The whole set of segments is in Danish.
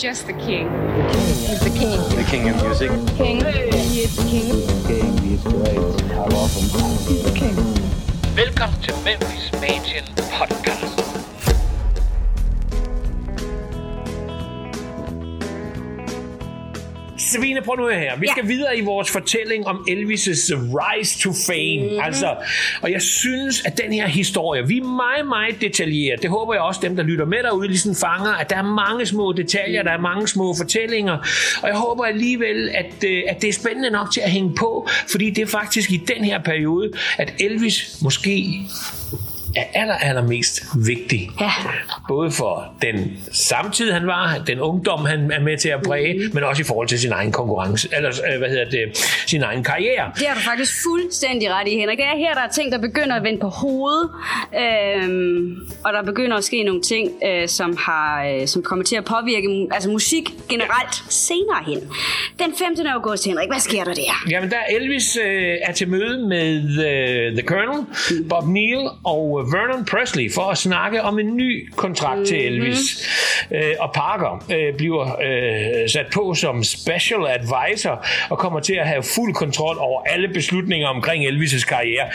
just the king. He's the king. The king of music. King. He is the king. King, he's great. I love him. He's the king. Velkommen til Memphis Mansion Podcast. Sabine, prøv nu her. Vi Ja. skal videre i vores fortælling om Elvis' rise to fame. Mm-hmm. Altså, og jeg synes, at den her historie, vi er meget, meget detaljeret. Det håber jeg også, dem, der lytter med derude, ligesom fanger, at der er mange små detaljer, der er mange små fortællinger. Og jeg håber alligevel, at, øh, at det er spændende nok til at hænge på, fordi det er faktisk i den her periode, at Elvis måske er aller, allermest vigtig. Ja. Både for den samtid, han var, den ungdom, han er med til at præge, mm. men også i forhold til sin egen konkurrence, eller øh, hvad hedder det, sin egen karriere. Det har du faktisk fuldstændig ret i, Henrik. Det er her, der er ting, der begynder at vende på hovedet, øhm, og der begynder at ske nogle ting, øh, som, har, øh, som kommer til at påvirke altså musik generelt senere hen. Den 15. august, Henrik, hvad sker der der? Jamen, der Elvis øh, er til møde med øh, The Colonel, Bob Neal og øh, Vernon Presley for at snakke om en ny kontrakt mm-hmm. til Elvis. Øh, og Parker øh, bliver øh, sat på som special advisor og kommer til at have fuld kontrol over alle beslutninger omkring Elvis' karriere.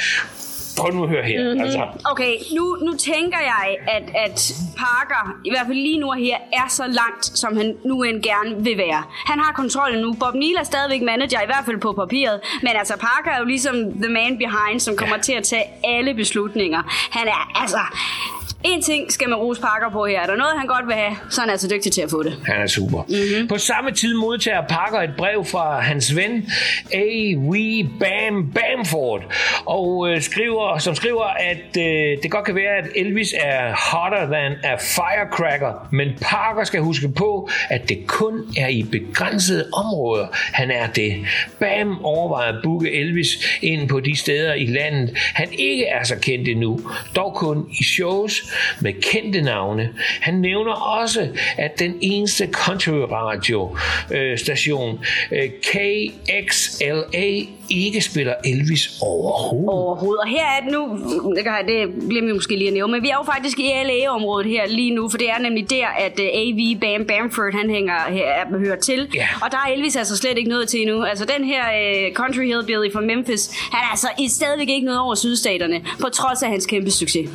Prøv nu at høre her. Mm-hmm. Altså, Okay, nu, nu tænker jeg, at, at Parker, i hvert fald lige nu og her, er så langt, som han nu end gerne vil være. Han har kontrollen nu. Bob Neal er stadigvæk manager, i hvert fald på papiret. Men altså, Parker er jo ligesom the man behind, som kommer til at tage alle beslutninger. Han er altså... En ting skal man rose Parker på her. Er der noget, han godt vil have, så er han altså dygtig til at få det. Han er super. Mm-hmm. På samme tid modtager Parker et brev fra hans ven A. Wee Bam Bamford, og øh, skriver, som skriver, at øh, det godt kan være, at Elvis er hotter than a firecracker, men Parker skal huske på, at det kun er i begrænsede områder, han er det. Bam overvejer at booke Elvis ind på de steder i landet, han ikke er så kendt endnu, dog kun i shows med kendte navne. Han nævner også, at den eneste country radio øh, station, øh, KXLA, ikke spiller Elvis overhovedet. overhovedet. Og her er det nu, det, glemmer vi måske lige at nævne, men vi er jo faktisk i LA-området her lige nu, for det er nemlig der, at uh, AV Bam Bamford, han hænger, her, hører til. Ja. Og der er Elvis altså slet ikke noget til endnu. Altså den her country hillbilly fra Memphis, han er altså stadigvæk ikke noget over sydstaterne, på trods af hans kæmpe succes.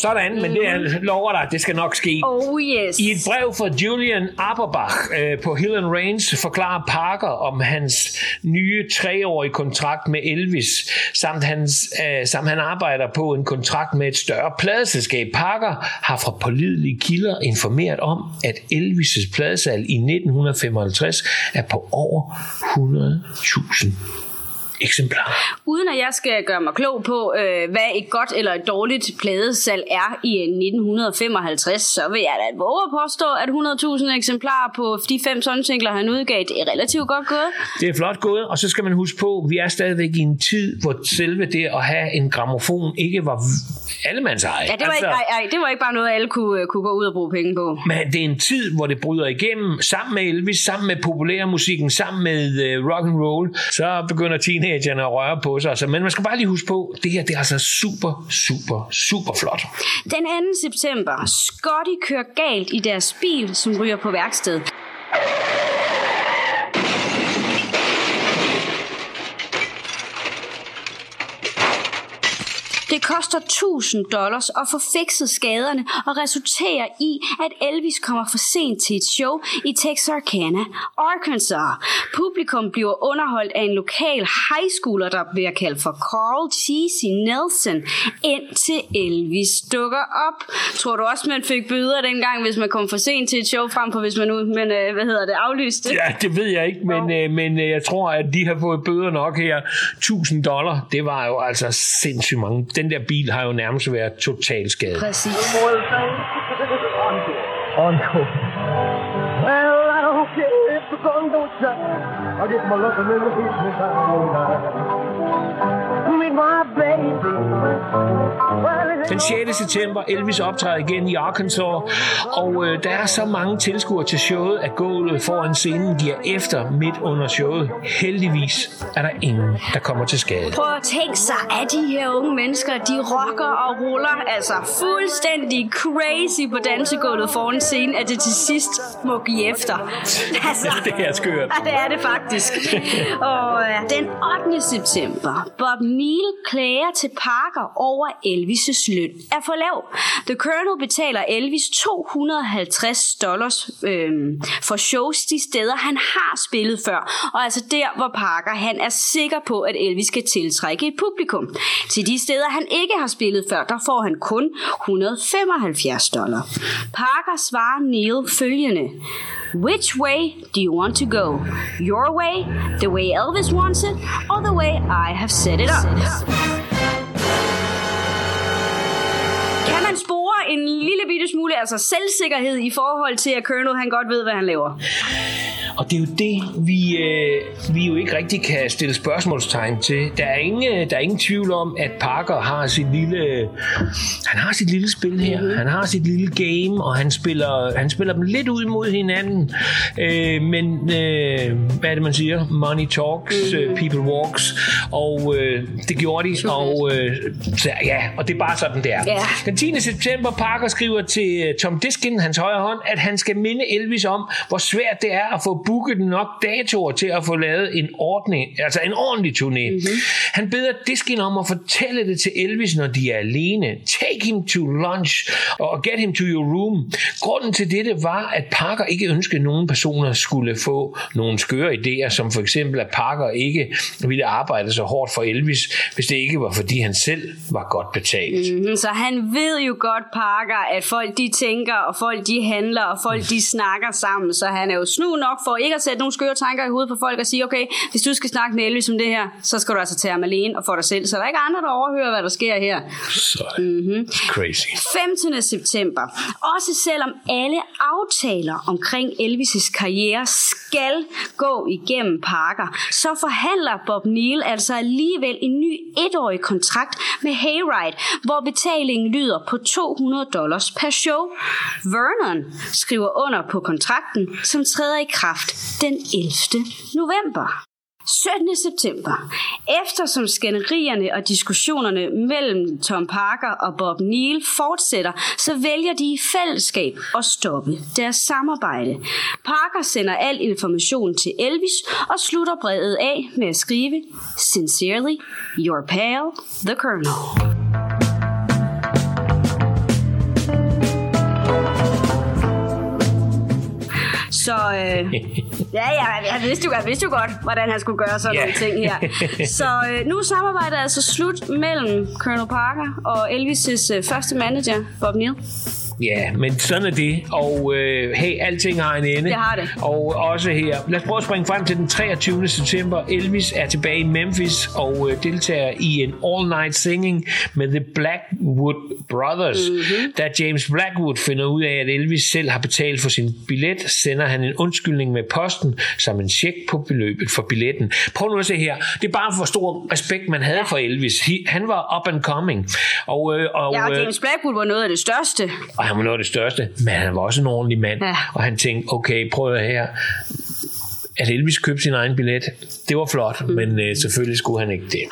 Sådan, men det er, lover dig, det skal nok ske. Oh yes. I et brev fra Julian Aberbach øh, på Hill and Range forklarer Parker om hans nye treårige kontrakt med Elvis, samt, hans, øh, samt han arbejder på en kontrakt med et større pladeselskab. Parker har fra pålidelige kilder informeret om, at Elvis' pladesalg i 1955 er på over 100.000 eksemplarer. Uden at jeg skal gøre mig klog på, øh, hvad et godt eller et dårligt pladesalg er i 1955, så vil jeg da våge at påstå, at 100.000 eksemplarer på de fem singler, han udgav, det er relativt godt gået. Det er flot gået, og så skal man huske på, at vi er stadigvæk i en tid, hvor selve det at have en gramofon ikke var allemands eje. Ja, det var, altså, ikke, ej, ej, det var ikke bare noget, alle kunne, øh, kunne gå ud og bruge penge på. Men det er en tid, hvor det bryder igennem, sammen med Elvis, sammen med populærmusikken, sammen med uh, rock and roll, så begynder teenagerne at røre på sig. Altså, men man skal bare lige huske på, det her det er altså super, super, super flot. Den 2. september, Scotty kører galt i deres bil, som ryger på værksted. Koster 1000 dollars at få fikset skaderne og resulterer i, at Elvis kommer for sent til et show i Texarkana, Arkansas. Publikum bliver underholdt af en lokal high schooler, der bliver kaldt for Carl Cheesy Nelson, indtil Elvis dukker op. Tror du også, man fik bøder dengang, hvis man kom for sent til et show, frem for hvis man nu, men, øh, hvad hedder det, aflyste? Ja, det ved jeg ikke, men, øh, men øh, jeg tror, at de har fået bøder nok her. 1000 dollar, det var jo altså sindssygt mange. Den der bil har jo nærmest været totalt skadet. Præcis. Uncle. Well, I don't care if the sun don't shine. I get my loving in the business I don't mind. Den 6. september, Elvis optræder igen i Arkansas, og øh, der er så mange tilskuere til showet, at gulvet foran scenen giver efter midt under showet. Heldigvis er der ingen, der kommer til skade. Prøv at tænke sig, at de her unge mennesker, de rocker og ruller altså fuldstændig crazy på dansegulvet foran scenen, at det til sidst må give efter. Altså, Det er skørt. Det er det faktisk. Og øh, den 8. september, Bob Neal klager til Parker over Elvis' løn er for lav. The Colonel betaler Elvis 250 dollars øh, for shows de steder, han har spillet før. Og altså der, hvor Parker han er sikker på, at Elvis skal tiltrække et publikum. Til de steder, han ikke har spillet før, der får han kun 175 dollar. Parker svarer Neil følgende. Which way do you want to go? Your way, the way Elvis wants it, or the way I have set it up? Kan en lille bitte smule altså selvsikkerhed i forhold til, at Colonel han godt ved, hvad han laver? Og det er jo det, vi, øh, vi jo ikke rigtig kan stille spørgsmålstegn til. Der er, ingen, der er ingen tvivl om, at Parker har sit lille, han har sit lille spil her. Mhm. Han har sit lille game, og han spiller, han spiller dem lidt ud mod hinanden. Øh, men øh, hvad er det, man siger? Money talks, Mhm. mm. people walks. Og øh, det gjorde de. Og, øh, så, ja, og det er bare sådan, det er. Ja. Den 10. september, Parker skriver til øh, Tom Diskin, hans højre hånd, at han skal minde Elvis om, hvor svært det er at få booket nok datoer til at få lavet en, ordning, altså en ordentlig turné. Mm-hmm. Han beder Diskin om at fortælle det til Elvis, når de er alene. Take him to lunch og get him to your room. Grunden til dette var, at Parker ikke ønskede, at nogen personer skulle få nogle skøre idéer, som for eksempel, at Parker ikke ville arbejde så hårdt for Elvis, hvis det ikke var, fordi han selv var godt betalt. Mhm, Så han ved jo godt, Parker, at folk de tænker, og folk de handler, og folk de snakker sammen. Så han er jo snu nok for ikke at sætte nogle skøre tanker i hovedet på folk og sige, okay, hvis du skal snakke med Elvis om det her, så skal du altså tage ham alene og få dig selv. Så der er ikke andre, der overhører, hvad der sker her. Så mm-hmm. crazy. 15. september. Også selvom alle aftaler omkring Elvis' karriere skal gå igennem Parker, så forhandler Bob Neal altså alligevel en ny etårig kontrakt med Hayride, hvor betalingen lyder på 200 dollars per show. Vernon skriver under på kontrakten, som træder i kraft den 11. november. 17. september. Eftersom skænderierne og diskussionerne mellem Tom Parker og Bob Neal fortsætter, så vælger de i fællesskab at stoppe deres samarbejde. Parker sender al information til Elvis og slutter brevet af med at skrive Sincerely, your pal, the Colonel. Så øh, ja, ja, jeg vidste, jo, jeg vidste jo godt, hvordan han skulle gøre sådan Ja. nogle ting her. Så øh, nu er samarbejdet altså slut mellem Colonel Parker og Elvis' øh, første manager, Bob Neal. Ja, men sådan er det. Og øh, hey, alting har en ende. Det har det. Og også her. Lad os prøve at springe frem til den 23. september. Elvis er tilbage i Memphis og øh, deltager i en all-night singing med The Blackwood Brothers. Mhm. Mm-hmm. Da James Blackwood finder ud af, at Elvis selv har betalt for sin billet, sender han en undskyldning med posten som en check på beløbet for billetten. Prøv nu at se her. Det er bare for stor respekt, man havde for Elvis. He, han var up and coming. Og, øh, og, Ja, og øh, James Blackwood var noget af det største. og han var noget af det største, men han var også en ordentlig mand. Ja. Og han tænkte, okay, prøv at her. At Elvis købte sin egen billet, det var flot, mm. men øh, selvfølgelig skulle han ikke det.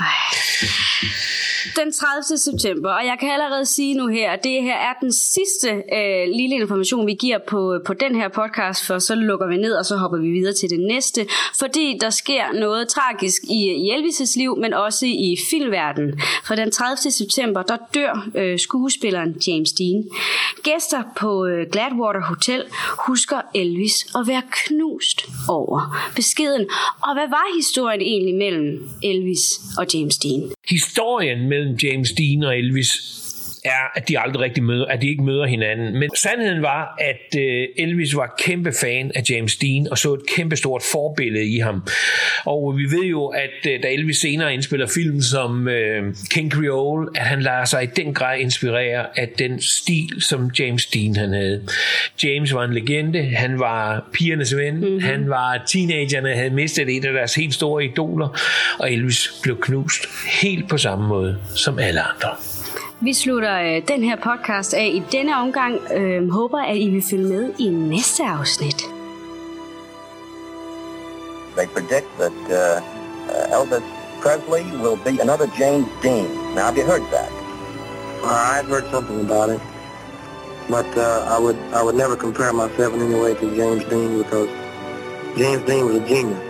Den 30. september, og jeg kan allerede sige nu her, at det her er den sidste øh, lille information, vi giver på, på den her podcast, for så lukker vi ned, og så hopper vi videre til det næste, fordi der sker noget tragisk i, i Elvis' liv, men også i filmverdenen. For den 30. september, der dør øh, skuespilleren James Dean. Gæster på øh, Gladwater Hotel husker Elvis at være knust over beskeden. Og hvad var historien egentlig mellem Elvis og James Dean? Historien mellem James Dean og Elvis er, at de aldrig rigtig møder, at de ikke møder hinanden. Men sandheden var, at øh, Elvis var kæmpe fan af James Dean og så et kæmpe stort forbillede i ham. Og vi ved jo, at øh, da Elvis senere indspiller film som øh, King Creole, at han lader sig i den grad inspirere af den stil, som James Dean han havde. James var en legende, han var pigernes ven, mm-hmm. han var teenagerne, havde mistet et af deres helt store idoler, og Elvis blev knust helt på samme måde som alle andre. Vi slutter øh, den her podcast af i denne omgang. Øh, håber, at I vil følge med i næste afsnit. They predict that uh, uh, Elvis Presley will be another James Dean. Now, have you heard that? I've heard something about it, but uh, I would I would never compare myself in any way to James Dean because James Dean was a genius.